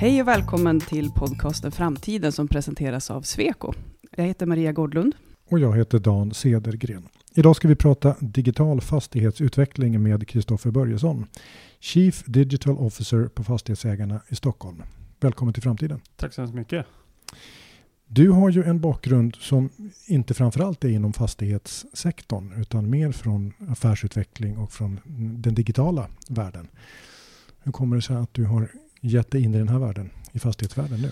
Hej och välkommen till podcasten Framtiden som presenteras av Sweco. Jag heter Maria Gårdlund. Och jag heter Dan Sedergren. Idag ska vi prata digital fastighetsutveckling med Kristoffer Börjesson, Chief Digital Officer på Fastighetsägarna i Stockholm. Välkommen till Framtiden. Tack så hemskt mycket. Du har ju en bakgrund som inte framförallt är inom fastighetssektorn utan mer från affärsutveckling och från den digitala världen. Hur kommer det sig att du har gett dig in i den här världen, i fastighetsvärlden nu?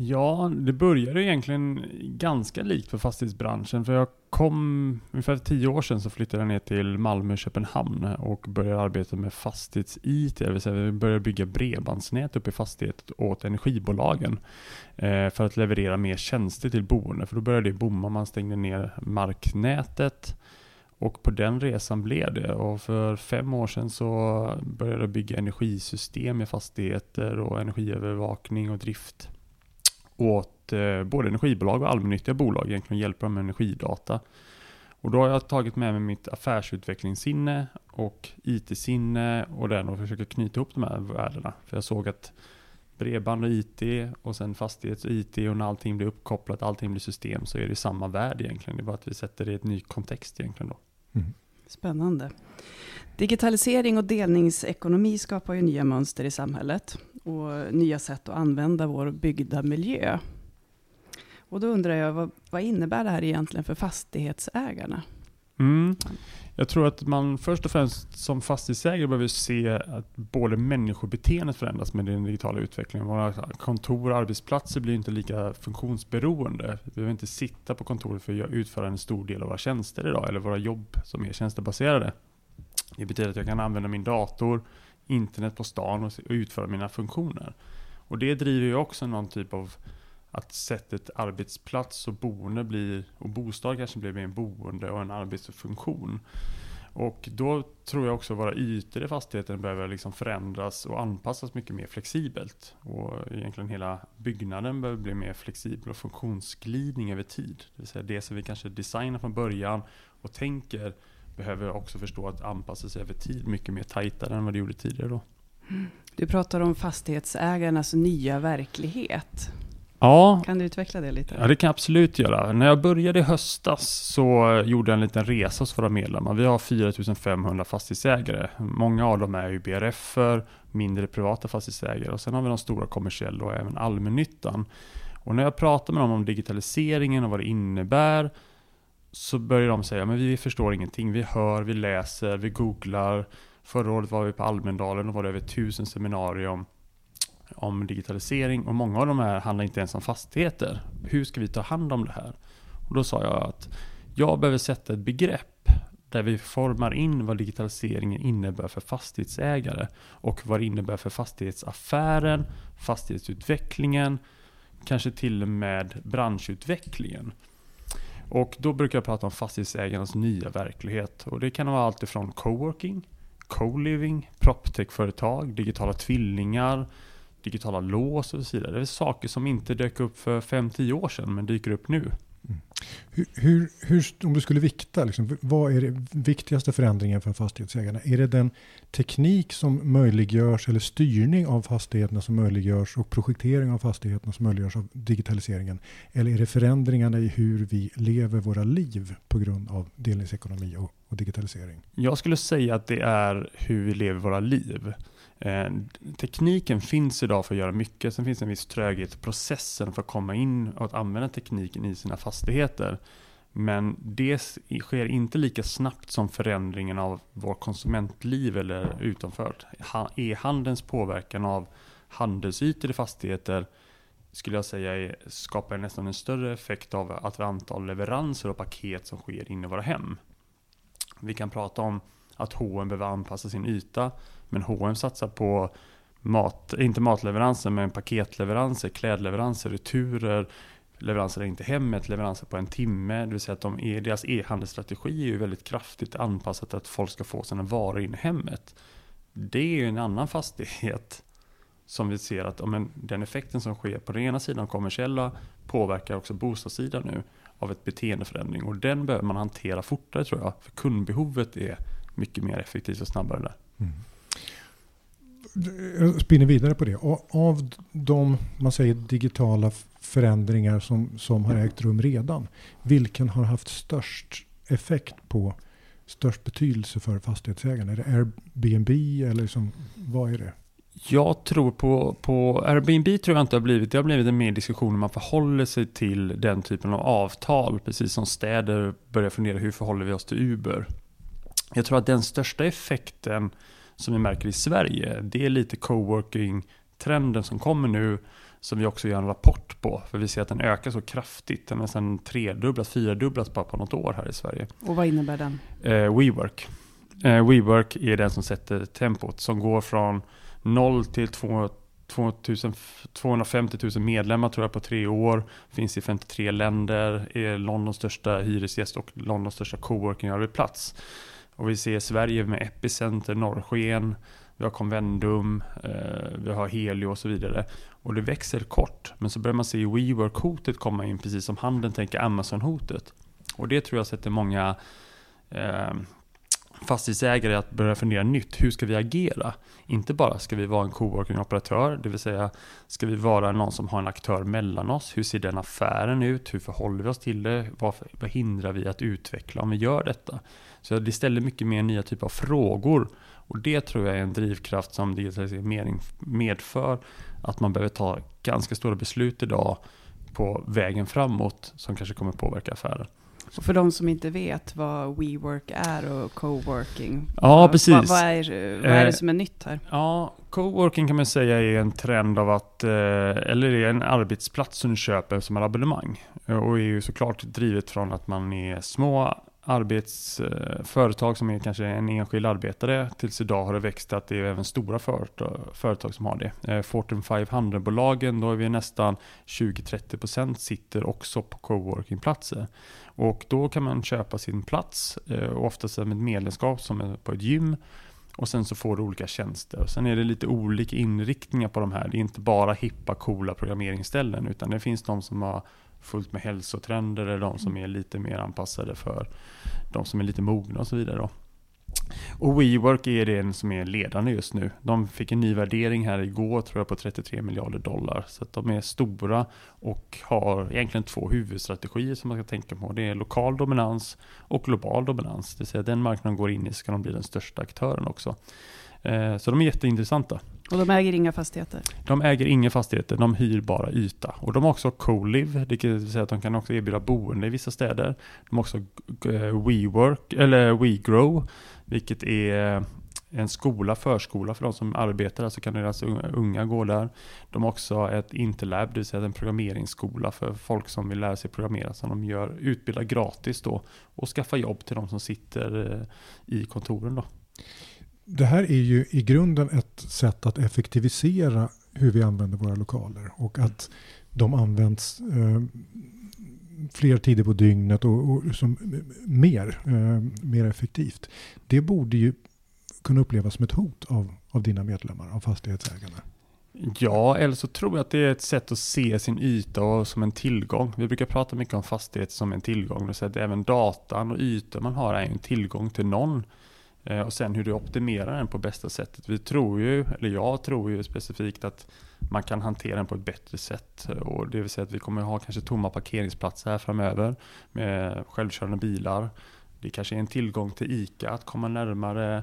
Ja, det började egentligen ganska likt för fastighetsbranschen. För jag kom, ungefär tio år sedan så flyttade jag ner till Malmö och Köpenhamn och började arbeta med fastighets-IT. Det vill säga vi började bygga bredbandsnät uppe i fastighet åt energibolagen. Eh, för att leverera mer tjänster till boende. För då började det bomma, man stängde ner marknätet. Och på den resan blev det. Och för fem år sedan så började jag bygga energisystem i fastigheter och energiövervakning och drift åt eh, både energibolag och allmännyttiga bolag egentligen hjälpa dem med energidata. Och då har jag tagit med mig mitt affärsutvecklingssinne och IT-sinne och den och försöker knyta ihop de här värdena. För jag såg att bredband och IT och sen fastighets och IT och när allting blir uppkopplat, allting blir system så är det samma värld egentligen. Det är bara att vi sätter det i ett ny kontext egentligen då. Mm. Spännande. Digitalisering och delningsekonomi skapar ju nya mönster i samhället och nya sätt att använda vår byggda miljö. Och då undrar jag, vad, vad innebär det här egentligen för fastighetsägarna? Mm. Jag tror att man först och främst som fastighetsägare behöver se att både människobeteendet förändras med den digitala utvecklingen. Våra kontor och arbetsplatser blir inte lika funktionsberoende. Vi behöver inte sitta på kontoret för att utföra en stor del av våra tjänster idag, eller våra jobb som är tjänstebaserade. Det betyder att jag kan använda min dator, internet på stan och utföra mina funktioner. Och det driver ju också någon typ av att sättet arbetsplats och boende blir, och bostad kanske blir mer en boende och en arbetsfunktion. Och då tror jag också att våra ytor i fastigheten behöver liksom förändras och anpassas mycket mer flexibelt. Och egentligen hela byggnaden behöver bli mer flexibel och funktionsglidning över tid. Det vill säga det som vi kanske designar från början och tänker behöver också förstå att anpassa sig över tid mycket mer tajtare än vad det gjorde tidigare då. Du pratar om fastighetsägarnas nya verklighet. Ja. Kan du utveckla det lite? Ja, det kan jag absolut göra. När jag började i höstas så gjorde jag en liten resa hos våra medlemmar. Vi har 4500 fastighetsägare. Många av dem är ju BRF, mindre privata fastighetsägare och sen har vi de stora kommersiella och även allmännyttan. Och när jag pratar med dem om digitaliseringen och vad det innebär så börjar de säga, men vi förstår ingenting. Vi hör, vi läser, vi googlar. Förra året var vi på Almedalen och var det över tusen seminarier om, om digitalisering. Och många av de här handlar inte ens om fastigheter. Hur ska vi ta hand om det här? Och då sa jag att jag behöver sätta ett begrepp där vi formar in vad digitaliseringen innebär för fastighetsägare och vad det innebär för fastighetsaffären, fastighetsutvecklingen, kanske till och med branschutvecklingen. Och då brukar jag prata om fastighetsägarnas nya verklighet. Och det kan vara allt ifrån coworking, co-living, proptech-företag, digitala tvillingar, digitala lås och så vidare. Det är saker som inte dök upp för 5-10 år sedan men dyker upp nu. Mm. Hur, hur, hur, om du skulle vikta, liksom, vad är det viktigaste förändringen för fastighetsägarna? Är det den teknik som möjliggörs eller styrning av fastigheterna som möjliggörs och projektering av fastigheterna som möjliggörs av digitaliseringen? Eller är det förändringarna i hur vi lever våra liv på grund av delningsekonomi och, och digitalisering? Jag skulle säga att det är hur vi lever våra liv. Eh, tekniken finns idag för att göra mycket. Sen finns en viss tröghet i processen för att komma in och att använda tekniken i sina fastigheter. Men det sker inte lika snabbt som förändringen av vårt konsumentliv eller utanför. E-handelns påverkan av handelsytor i fastigheter skulle jag säga skapar nästan en större effekt av att antal leveranser och paket som sker inne i våra hem. Vi kan prata om att H&M behöver anpassa sin yta men H&M satsar på mat, inte matleveranser, men paketleveranser, klädleveranser, returer, leveranser in till hemmet, leveranser på en timme. Det vill säga att de är, deras e-handelsstrategi är ju väldigt kraftigt anpassat att folk ska få sina varor in i hemmet. Det är ju en annan fastighet som vi ser att men, den effekten som sker på den ena sidan kommersiella påverkar också bostadssidan nu av ett beteendeförändring och den behöver man hantera fortare tror jag. För kundbehovet är mycket mer effektivt och snabbare där. Mm jag spinner vidare på det. Av de man säger, digitala förändringar som, som har ägt rum redan, vilken har haft störst effekt på störst betydelse för fastighetsägarna? Är det Airbnb eller liksom, vad är det? Jag tror på, på Airbnb tror jag inte har blivit, det har blivit en mer diskussion om man förhåller sig till den typen av avtal, precis som städer börjar fundera hur förhåller vi oss till Uber. Jag tror att den största effekten som vi märker i Sverige, det är lite coworking-trenden som kommer nu, som vi också gör en rapport på. För vi ser att den ökar så kraftigt, den har nästan tredubblas, fyradubblas bara på något år här i Sverige. Och vad innebär den? Eh, WeWork. Eh, WeWork är den som sätter tempot, som går från 0 till 2 250 000 medlemmar tror jag på tre år. Finns i 53 länder. Är Londons största hyresgäst och Londons största coworking-arbetsplats. Och vi ser Sverige med Epicenter, Norrsken, vi har Convendum, eh, vi har Helio och så vidare. Och det växer kort. Men så börjar man se WeWork-hotet komma in precis som handeln tänker Amazon-hotet. Och det tror jag sätter många eh, fastighetsägare att börja fundera nytt. Hur ska vi agera? Inte bara ska vi vara en coworking-operatör, det vill säga ska vi vara någon som har en aktör mellan oss? Hur ser den affären ut? Hur förhåller vi oss till det? Vad, vad hindrar vi att utveckla om vi gör detta? Så det ställer mycket mer nya typer av frågor. Och det tror jag är en drivkraft som digitalisering medför. Att man behöver ta ganska stora beslut idag på vägen framåt som kanske kommer påverka affären. Och för de som inte vet vad WeWork är och coworking. Ja, vad, precis. Vad, vad, är, vad är det eh, som är nytt här? Ja, coworking kan man säga är en trend av att, eh, eller är en arbetsplats som du köper som en abonnemang. Och är ju såklart drivet från att man är små arbetsföretag eh, som är kanske en enskild arbetare. Tills idag har det växt att det är även stora företag som har det. Eh, Fortune 500-bolagen, då är vi nästan 20-30% sitter också på coworkingplatser. Och då kan man köpa sin plats, eh, och oftast med ett medlemskap som är på ett gym. Och sen så får du olika tjänster. Sen är det lite olika inriktningar på de här. Det är inte bara hippa, coola programmeringsställen, utan det finns de som har fullt med hälsotrender eller de som är lite mer anpassade för de som är lite mogna och så vidare. Då. Och WeWork är den som är ledande just nu. De fick en ny värdering här igår tror jag på 33 miljarder dollar. Så att de är stora och har egentligen två huvudstrategier som man ska tänka på. Det är lokal dominans och global dominans. Det vill säga den marknaden går in i ska de bli den största aktören också. Eh, så de är jätteintressanta. Och de äger inga fastigheter? De äger inga fastigheter, de hyr bara yta. Och de har också co-live, det vill säga att de kan också erbjuda boende i vissa städer. De har också eh, WeWork, eller WeGrow, vilket är en skola, förskola för de som arbetar, alltså kan deras unga gå där. De har också ett Interlab, det vill säga en programmeringsskola för folk som vill lära sig programmera, som de gör, utbildar gratis då och skaffa jobb till de som sitter eh, i kontoren då. Det här är ju i grunden ett sätt att effektivisera hur vi använder våra lokaler och att de används eh, fler tider på dygnet och, och som, eh, mer, eh, mer effektivt. Det borde ju kunna upplevas som ett hot av, av dina medlemmar, av fastighetsägarna. Ja, eller så tror jag att det är ett sätt att se sin yta som en tillgång. Vi brukar prata mycket om fastighet som en tillgång. Det att även datan och ytor man har är en tillgång till någon. Eh, och sen hur du optimerar den på bästa sättet. Vi tror ju, eller jag tror ju specifikt att man kan hantera den på ett bättre sätt. Och det vill säga att vi kommer ha kanske tomma parkeringsplatser här framöver med självkörande bilar. Det kanske är en tillgång till ICA att komma närmare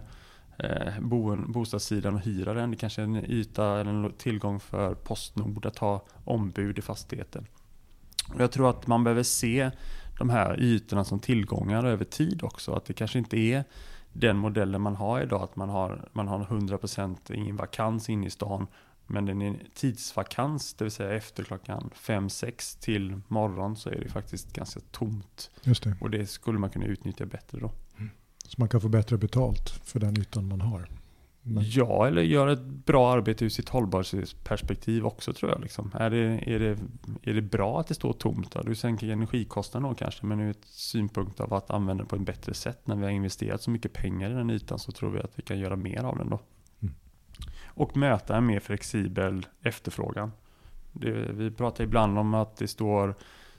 eh, bostadssidan och hyra den. Det kanske är en yta eller en tillgång för Postnord att ha ombud i fastigheten. Jag tror att man behöver se de här ytorna som tillgångar över tid också. Att det kanske inte är den modellen man har idag, att man har, man har 100% ingen vakans inne i stan, men den är tidsvakans, det vill säga efter klockan 5-6 till morgon så är det faktiskt ganska tomt. Just det. Och det skulle man kunna utnyttja bättre då. Mm. Så man kan få bättre betalt för den ytan man har? Men. Ja, eller göra ett bra arbete ur sitt hållbarhetsperspektiv också tror jag. Liksom. Är, det, är, det, är det bra att det står tomt? Då? Du sänker energikostnaden då kanske, men ur ett synpunkt av att använda det på ett bättre sätt. När vi har investerat så mycket pengar i den ytan så tror vi att vi kan göra mer av den då. Mm. Och möta en mer flexibel efterfrågan. Det, vi pratar ibland om att det står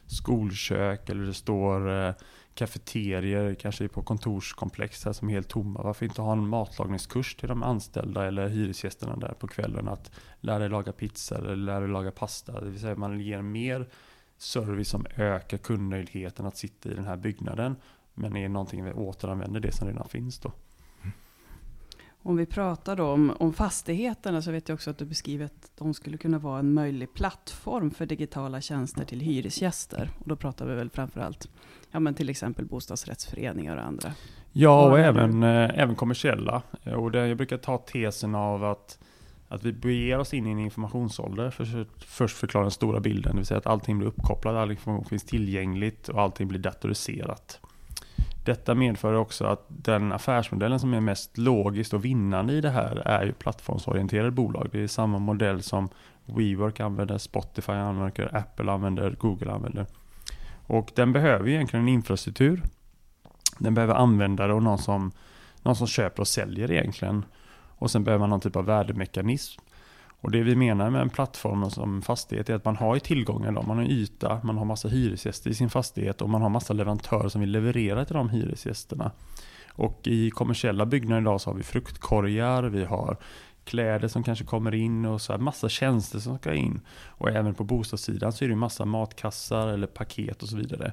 skolkök eller det står eh, kafeterier, kanske på kontorskomplex här som är helt tomma. Varför inte ha en matlagningskurs till de anställda eller hyresgästerna där på kvällen att lära dig laga pizza eller lära dig laga pasta. Det vill säga man ger mer service som ökar kundnöjdheten att sitta i den här byggnaden. Men är någonting vi återanvänder det som redan finns då. Om vi pratar då om, om fastigheterna så vet jag också att du beskriver att de skulle kunna vara en möjlig plattform för digitala tjänster till hyresgäster. Och då pratar vi väl framförallt ja, men till exempel bostadsrättsföreningar och andra. Ja, och även, eh, även kommersiella. Och det, jag brukar ta tesen av att, att vi beger oss in i en informationsålder. För, först förklara den stora bilden, det vill säga att allting blir uppkopplat, all information finns tillgängligt och allting blir datoriserat. Detta medför också att den affärsmodellen som är mest logiskt och vinnande i det här är ju plattformsorienterade bolag. Det är samma modell som WeWork använder, Spotify använder, Apple använder, Google använder. Och den behöver egentligen en infrastruktur. Den behöver användare och någon som, någon som köper och säljer egentligen. Och sen behöver man någon typ av värdemekanism. Och det vi menar med en plattform som fastighet är att man har ju tillgångar då. Man har yta, man har massa hyresgäster i sin fastighet och man har massa leverantörer som vill leverera till de hyresgästerna. Och i kommersiella byggnader idag så har vi fruktkorgar, vi har kläder som kanske kommer in och så här massa tjänster som ska in. Och även på bostadssidan så är det massa matkassar eller paket och så vidare.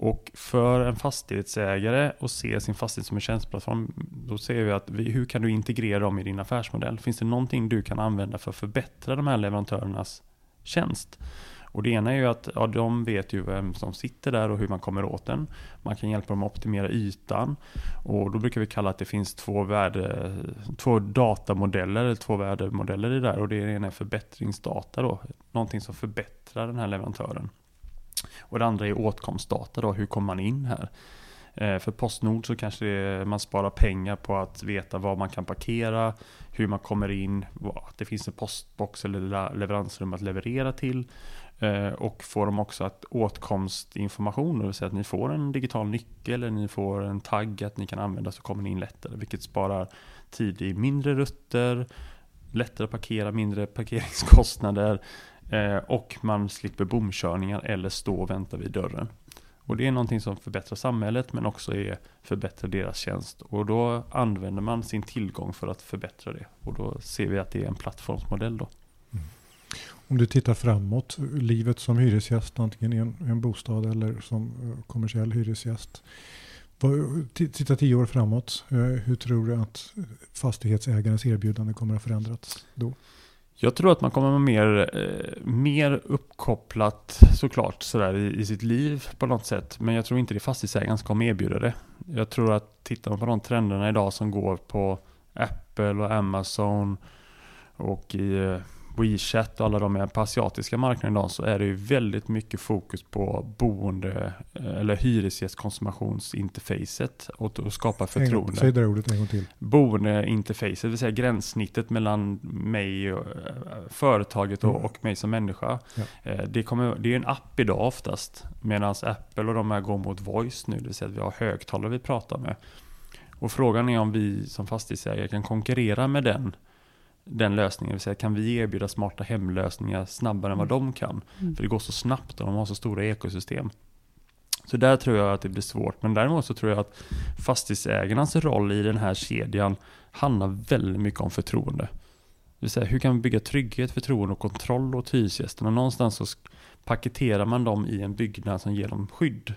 Och för en fastighetsägare att se sin fastighet som en tjänsteplattform, då ser vi att vi, hur kan du integrera dem i din affärsmodell? Finns det någonting du kan använda för att förbättra de här leverantörernas tjänst? Och det ena är ju att ja, de vet ju vem som sitter där och hur man kommer åt den. Man kan hjälpa dem att optimera ytan. Och då brukar vi kalla att det finns två, värde, två datamodeller, eller två värdemodeller i det där. Och det ena är förbättringsdata då. Någonting som förbättrar den här leverantören. Och det andra är åtkomstdata då, hur kommer man in här? Eh, för Postnord så kanske det, man sparar pengar på att veta var man kan parkera, hur man kommer in, att det finns en postbox eller leveransrum att leverera till. Eh, och får de också att åtkomstinformation, det vill säga att ni får en digital nyckel eller ni får en tagg att ni kan använda så kommer ni in lättare. Vilket sparar tid i mindre rutter, lättare att parkera, mindre parkeringskostnader eh, och man slipper bomkörningar eller stå och vänta vid dörren. Och det är någonting som förbättrar samhället men också är förbättrar deras tjänst. Och då använder man sin tillgång för att förbättra det. Och då ser vi att det är en plattformsmodell då. Om du tittar framåt, livet som hyresgäst, antingen i en, en bostad eller som eh, kommersiell hyresgäst. Titta tio år framåt, eh, hur tror du att fastighetsägarens erbjudande kommer att förändras då? Jag tror att man kommer vara mer, eh, mer uppkopplat såklart sådär i, i sitt liv på något sätt. Men jag tror inte det är fastighetsägaren som kommer erbjuda det. Jag tror att tittar man på de trenderna idag som går på Apple och Amazon och i WeChat och alla de är på asiatiska marknaden idag så är det ju väldigt mycket fokus på boende eh, eller hyresgästkonsumationsinterfacet och att skapa förtroende. Säg det ordet en gång till. Boendeinterfacet, det vill säga gränssnittet mellan mig, och, eh, företaget och, mm. och mig som människa. Ja. Eh, det, kommer, det är en app idag oftast medan Apple och de här går mot voice nu, det vill säga att vi har högtalare vi pratar med. Och frågan är om vi som fastighetsägare kan konkurrera med den den lösningen. Det vill säga, kan vi erbjuda smarta hemlösningar snabbare än vad mm. de kan? Mm. För det går så snabbt och de har så stora ekosystem. Så där tror jag att det blir svårt. Men däremot så tror jag att fastighetsägarnas roll i den här kedjan handlar väldigt mycket om förtroende. Det vill säga, hur kan vi bygga trygghet, förtroende och kontroll åt hyresgästerna? Någonstans så paketerar man dem i en byggnad som ger dem skydd.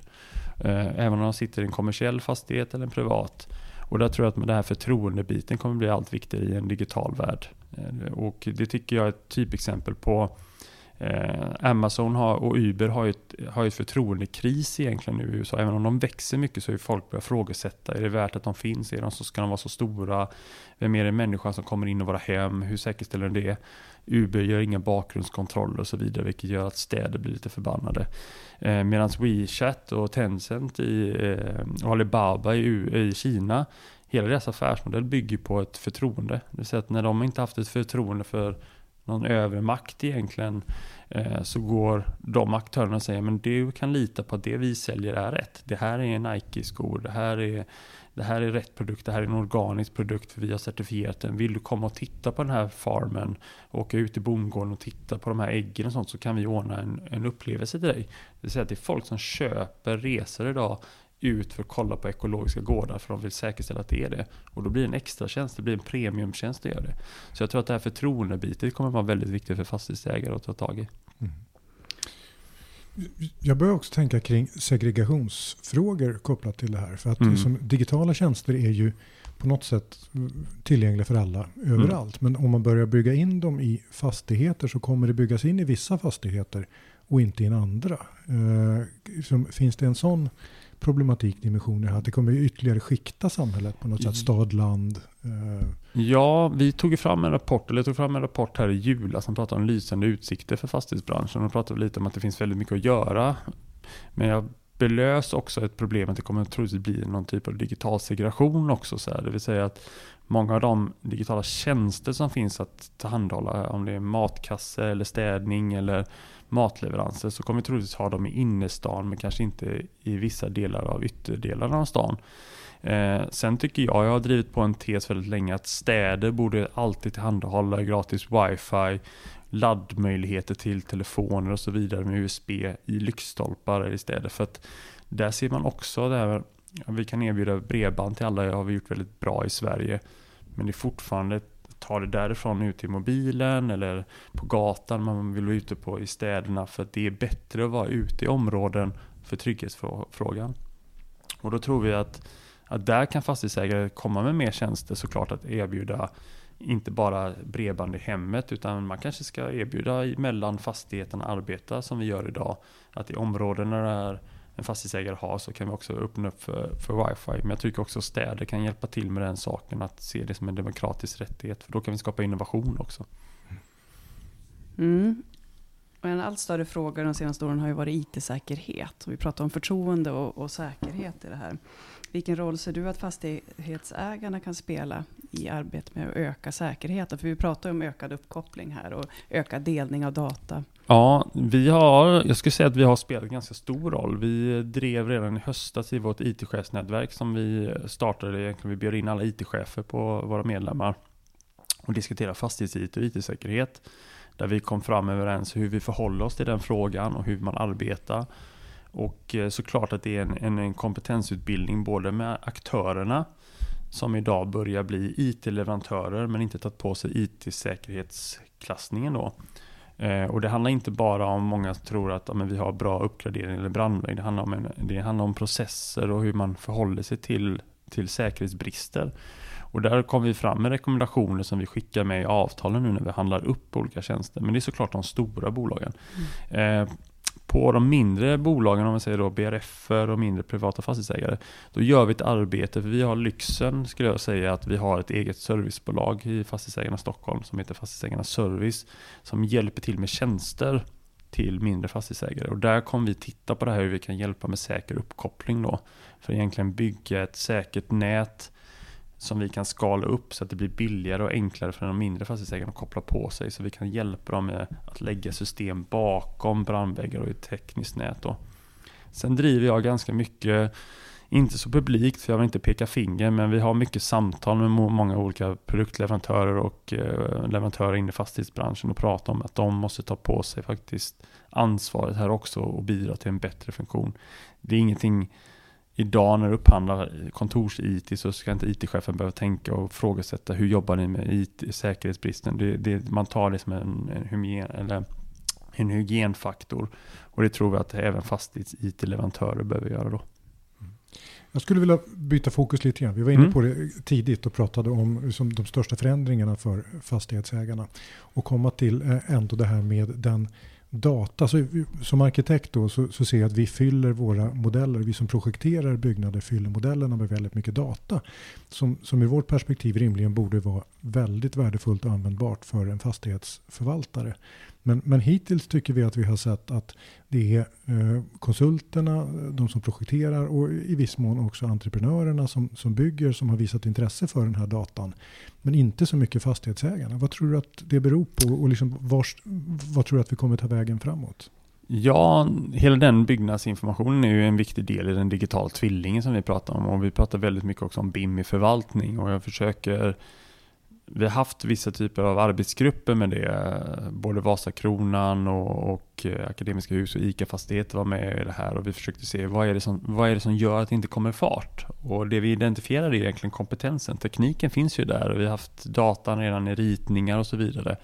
Eh, även om de sitter i en kommersiell fastighet eller en privat. Och där tror jag att den här förtroendebiten kommer bli allt viktigare i en digital värld. Eh, och det tycker jag är ett typexempel på eh, Amazon har, och Uber har ju ett, har ett förtroendekris egentligen nu i USA. Även om de växer mycket så är folk börjar frågasätta. Är det värt att de finns? Är de så, ska de vara så stora? Vem är det människan som kommer in i våra hem? Hur säkerställer de det? Uber gör inga bakgrundskontroller och så vidare, vilket gör att städer blir lite förbannade. Eh, Medan WeChat och Tencent i, eh, och Alibaba i, i Kina hela deras affärsmodell bygger på ett förtroende. Det vill säga att när de inte haft ett förtroende för någon övre makt egentligen eh, så går de aktörerna och säger men du kan lita på att det vi säljer är rätt. Det här är Nike-skor, det här är det här är rätt produkt, det här är en organisk produkt för vi har certifierat den. Vill du komma och titta på den här farmen, åka ut i bondgården och titta på de här äggen och sånt så kan vi ordna en, en upplevelse till dig. Det vill säga att det är folk som köper resor idag ut för att kolla på ekologiska gårdar för de vill säkerställa att det är det. Och då blir det en extra tjänst, det blir en premiumtjänst att göra det. Så jag tror att det här förtroendebitet kommer vara väldigt viktigt för fastighetsägare att ta tag i. Mm. Jag börjar också tänka kring segregationsfrågor kopplat till det här. För att mm. digitala tjänster är ju på något sätt tillgängliga för alla överallt. Mm. Men om man börjar bygga in dem i fastigheter så kommer det byggas in i vissa fastigheter och inte i andra. Eh, finns det en sån problematik, dimensioner att det kommer ytterligare skikta samhället på något sätt, stad, land? Eh. Ja, vi tog fram en rapport, eller jag tog fram en rapport här i jula som pratar om lysande utsikter för fastighetsbranschen och pratade lite om att det finns väldigt mycket att göra. Men jag belös också ett problem att det kommer troligtvis bli någon typ av digital segregation också. Så här. Det vill säga att många av de digitala tjänster som finns att tillhandahålla, om det är matkasse eller städning eller matleveranser, så kommer vi troligtvis ha dem i innerstan men kanske inte i vissa delar av ytterdelarna av stan. Eh, sen tycker jag, jag har drivit på en tes väldigt länge, att städer borde alltid tillhandahålla gratis wifi laddmöjligheter till telefoner och så vidare med USB i lyktstolpar i städer. För att där ser man också det här, vi kan erbjuda bredband till alla, det har vi gjort väldigt bra i Sverige. Men det är fortfarande ta det därifrån ut till mobilen eller på gatan man vill vara ute på i städerna för att det är bättre att vara ute i områden för trygghetsfrågan. Och då tror vi att, att där kan fastighetsägare komma med mer tjänster såklart att erbjuda inte bara bredband i hemmet utan man kanske ska erbjuda mellan fastigheterna arbeta som vi gör idag. Att i områden där en fastighetsägare har så kan vi också öppna upp för, för wifi. Men jag tycker också städer kan hjälpa till med den saken. Att se det som en demokratisk rättighet. För då kan vi skapa innovation också. Mm. Och en allt större fråga de senaste åren har ju varit IT-säkerhet. Vi pratar om förtroende och, och säkerhet i det här. Vilken roll ser du att fastighetsägarna kan spela i arbetet med att öka säkerheten? För vi pratar ju om ökad uppkoppling här och ökad delning av data. Ja, vi har, jag skulle säga att vi har spelat en ganska stor roll. Vi drev redan i höstas i vårt IT-chefsnätverk som vi startade, egentligen vi bjöd in alla IT-chefer på våra medlemmar och diskuterade fastighets-IT och IT-säkerhet. Där vi kom fram överens hur vi förhåller oss till den frågan och hur man arbetar. Och eh, såklart att det är en, en, en kompetensutbildning både med aktörerna som idag börjar bli IT-leverantörer men inte tagit på sig IT-säkerhetsklassningen då. Eh, och det handlar inte bara om, många tror att ja, vi har bra uppgradering eller brandvägg. Det handlar, om en, det handlar om processer och hur man förhåller sig till, till säkerhetsbrister. Och där kom vi fram med rekommendationer som vi skickar med i avtalen nu när vi handlar upp olika tjänster. Men det är såklart de stora bolagen. Mm. Eh, på de mindre bolagen, om man säger då BRF och mindre privata fastighetsägare, då gör vi ett arbete, för vi har lyxen, skulle jag säga, att vi har ett eget servicebolag i Fastighetsägarna Stockholm som heter Fastighetsägarna Service, som hjälper till med tjänster till mindre fastighetsägare. Och där kommer vi titta på det här hur vi kan hjälpa med säker uppkoppling då. För att egentligen bygga ett säkert nät som vi kan skala upp så att det blir billigare och enklare för de mindre fastighetsägarna att koppla på sig. Så vi kan hjälpa dem med att lägga system bakom brandväggar och i ett tekniskt nät. Då. Sen driver jag ganska mycket, inte så publikt för jag vill inte peka finger, men vi har mycket samtal med många olika produktleverantörer och eh, leverantörer in i fastighetsbranschen och pratar om att de måste ta på sig faktiskt ansvaret här också och bidra till en bättre funktion. Det är ingenting idag när du upphandlar kontors-IT så ska inte IT-chefen behöva tänka och frågasätta hur jobbar ni med IT, säkerhetsbristen. Det, det, man tar det som en, en, hygien, eller en hygienfaktor. Och det tror vi att även fastighets-IT-leverantörer behöver göra då. Jag skulle vilja byta fokus lite grann. Vi var inne mm. på det tidigt och pratade om liksom, de största förändringarna för fastighetsägarna. Och komma till eh, ändå det här med den data. Så, som arkitekt då, så, så ser jag att vi fyller våra modeller, vi som projekterar byggnader fyller modellerna med väldigt mycket data. Som, som i vårt perspektiv rimligen borde vara väldigt värdefullt och användbart för en fastighetsförvaltare. Men, men hittills tycker vi att vi har sett att det är eh, konsulterna, de som projekterar och i viss mån också entreprenörerna som, som bygger som har visat intresse för den här datan. Men inte så mycket fastighetsägarna. Vad tror du att det beror på och liksom vars, vad tror du att vi kommer ta vägen framåt? Ja, hela den byggnadsinformationen är ju en viktig del i den digitala tvillingen som vi pratar om. Och vi pratar väldigt mycket också om BIM i förvaltning och jag försöker vi har haft vissa typer av arbetsgrupper med det. Både Vasakronan och, och eh, Akademiska hus och ICA Fastigheter var med i det här och vi försökte se vad är, det som, vad är det som gör att det inte kommer fart? Och det vi identifierade är egentligen kompetensen. Tekniken finns ju där och vi har haft datan redan i ritningar och så vidare.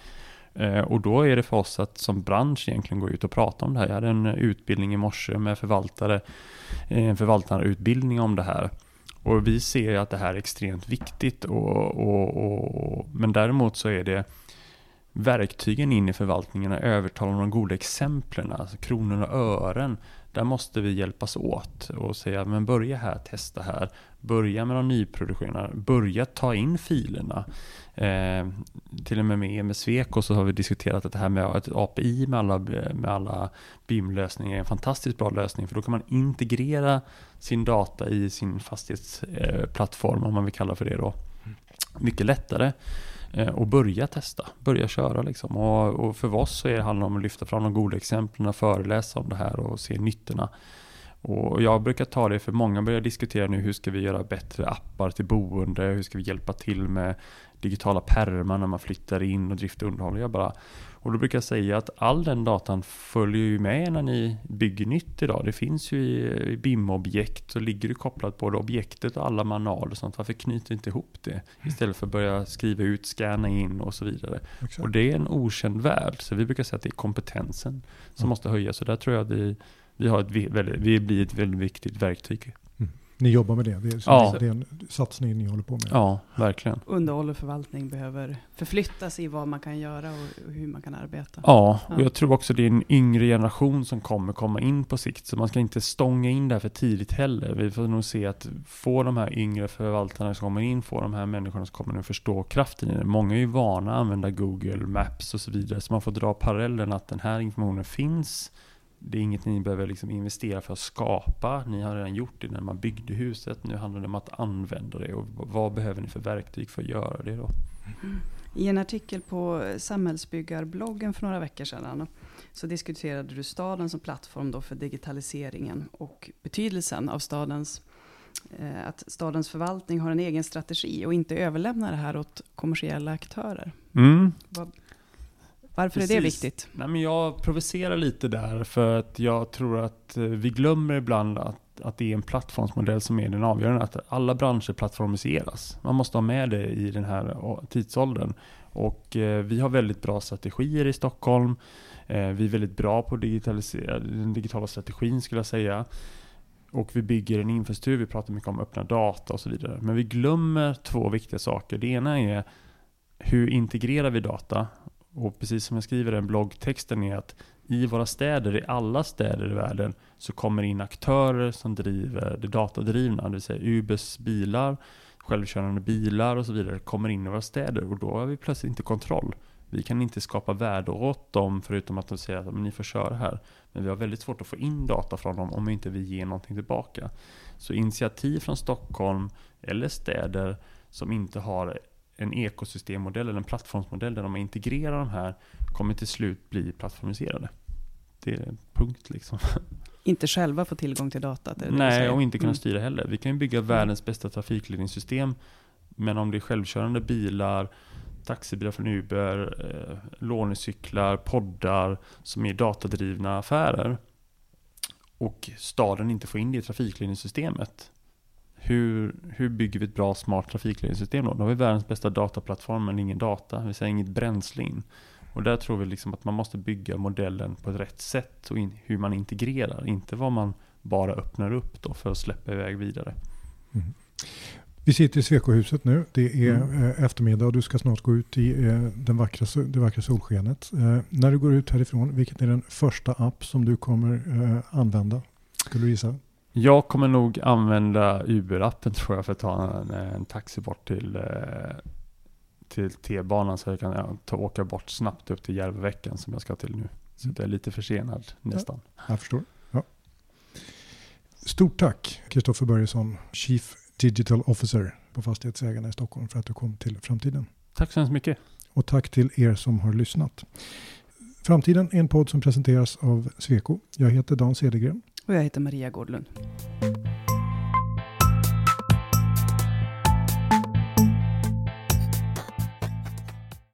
Eh, och då är det för oss att som bransch egentligen gå ut och prata om det här. Jag hade en utbildning i morse med förvaltare, eh, en förvaltarutbildning om det här. Och vi ser att det här är extremt viktigt. Och, och, och, men däremot så är det verktygen in i förvaltningen och övertala de goda exemplen, alltså kronor och ören. Där måste vi hjälpas åt och säga, men börja här, testa här. Börja med de nyproduktionerna, börja ta in filerna. Eh, till och med med, Sweco så har vi diskuterat att det här med ett API med alla, med alla BIM-lösningar är en fantastiskt bra lösning. För då kan man integrera sin data i sin fastighetsplattform, om man vill kalla för det då. Mycket lättare Eh, och börja testa, börja köra liksom. Och, och för oss så är det handlar om att lyfta fram de goda exemplen, föreläsa om det här och se nyttorna. Och jag brukar ta det för många börjar diskutera nu hur ska vi göra bättre appar till boende, hur ska vi hjälpa till med digitala pärmar när man flyttar in och drift och underhåll. Jag bara, och då brukar jag säga att all den datan följer ju med när ni bygger nytt idag. Det finns ju i, BIM-objekt så ligger det kopplat både objektet och alla manualer och sånt. Varför knyter inte ihop det? Istället för att börja skriva ut, scanna in och så vidare. Exakt. Och det är en okänd värld. Så vi brukar säga att det är kompetensen som mm. måste höjas. Så där tror jag att vi, vi, har ett, vi blir ett väldigt viktigt verktyg. Ni jobbar med det? Det är, ja. det är en satsning ni håller på med? Ja, verkligen. Underhåll och förvaltning behöver förflyttas i vad man kan göra och hur man kan arbeta. Ja, och jag tror också det är en yngre generation som kommer komma in på sikt. Så man ska inte stånga in där för tidigt heller. Vi får nog se att få de här yngre förvaltarna som kommer in, få de här människorna som kommer in förstå kraften i det. Många är ju vana att använda Google Maps och så vidare. Så man får dra parallellen att den här informationen finns det är inget ni behöver liksom investera för att skapa. Ni har redan gjort det när man byggde huset. Nu handlar det om att använda det. Och vad behöver ni för verktyg för att göra det då? I en artikel på Samhällsbyggarbloggen för några veckor sedan så diskuterade du staden som plattform då för digitaliseringen och betydelsen av stadens eh, att stadens förvaltning har en egen strategi och inte överlämnar det här åt kommersiella aktörer. Mm. Vad, varför Precis. är det viktigt? Nej, men jag provocerar lite där för att jag tror att eh, vi glömmer ibland att, att det är en plattformsmodell som är den avgörande. Att alla branscher plattformiseras. Man måste ha med det i den här tidsåldern. Och eh, vi har väldigt bra strategier i Stockholm. Eh, vi är väldigt bra på den digitala strategin skulle jag säga. Och vi bygger en infrastruktur, vi pratar mycket om öppna data och så vidare. Men vi glömmer två viktiga saker. Det ena är hur integrerar vi data? Och precis som jag skriver i den bloggtexten är att i våra städer, i alla städer i världen, så kommer in aktörer som driver det datadrivna, det vill säga Ubers bilar, självkörande bilar och så vidare, kommer in i våra städer och då har vi plötsligt inte kontroll. Vi kan inte skapa värde åt dem förutom att de säger att ni får köra här. Men vi har väldigt svårt att få in data från dem om inte vi ger någonting tillbaka. Så initiativ från Stockholm eller städer som inte har en ekosystemmodell eller en plattformsmodell där de integrerar de här kommer till slut bli plattformiserade. Det är punkt liksom. Inte själva få tillgång till data? Nej, och inte kunna mm. styra heller. Vi kan ju bygga mm. världens bästa trafikledningssystem, men om det är självkörande bilar, taxibilar från Uber, eh, lånecyklar, poddar som är datadrivna affärer och staden inte får in det i trafikledningssystemet hur, hur bygger vi ett bra smart trafikledningssystem då? Då har vi världens bästa dataplattform men ingen data, vi säger inget bränsle in. Och där tror vi liksom att man måste bygga modellen på ett rätt sätt och in, hur man integrerar, inte vad man bara öppnar upp då för att släppa iväg vidare. Mm. Vi sitter i Swecohuset nu. Det är mm. Eh, eftermiddag och du ska snart gå ut i eh, den vackra, det vackra solskenet. Eh, när du går ut härifrån, vilken är den första app som du kommer använda? Skulle du gissa? Jag kommer nog använda Uber-appen tror jag för att ta en, en taxi bort till, eh, till T-banan så jag kan ta, åka bort snabbt upp till Järvaveckan som jag ska till nu. Så mm. det är lite försenad nästan. Ja, jag förstår. Ja. Stort tack Kristoffer Börjesson, Chief Digital Officer på Fastighetsägarna i Stockholm för att du kom till Framtiden. Tack så hemskt mycket. Och tack till er som har lyssnat. Framtiden är en podd som presenteras av Sweco. Jag heter Dan Cedergren. Och jag heter Maria Gårdlund.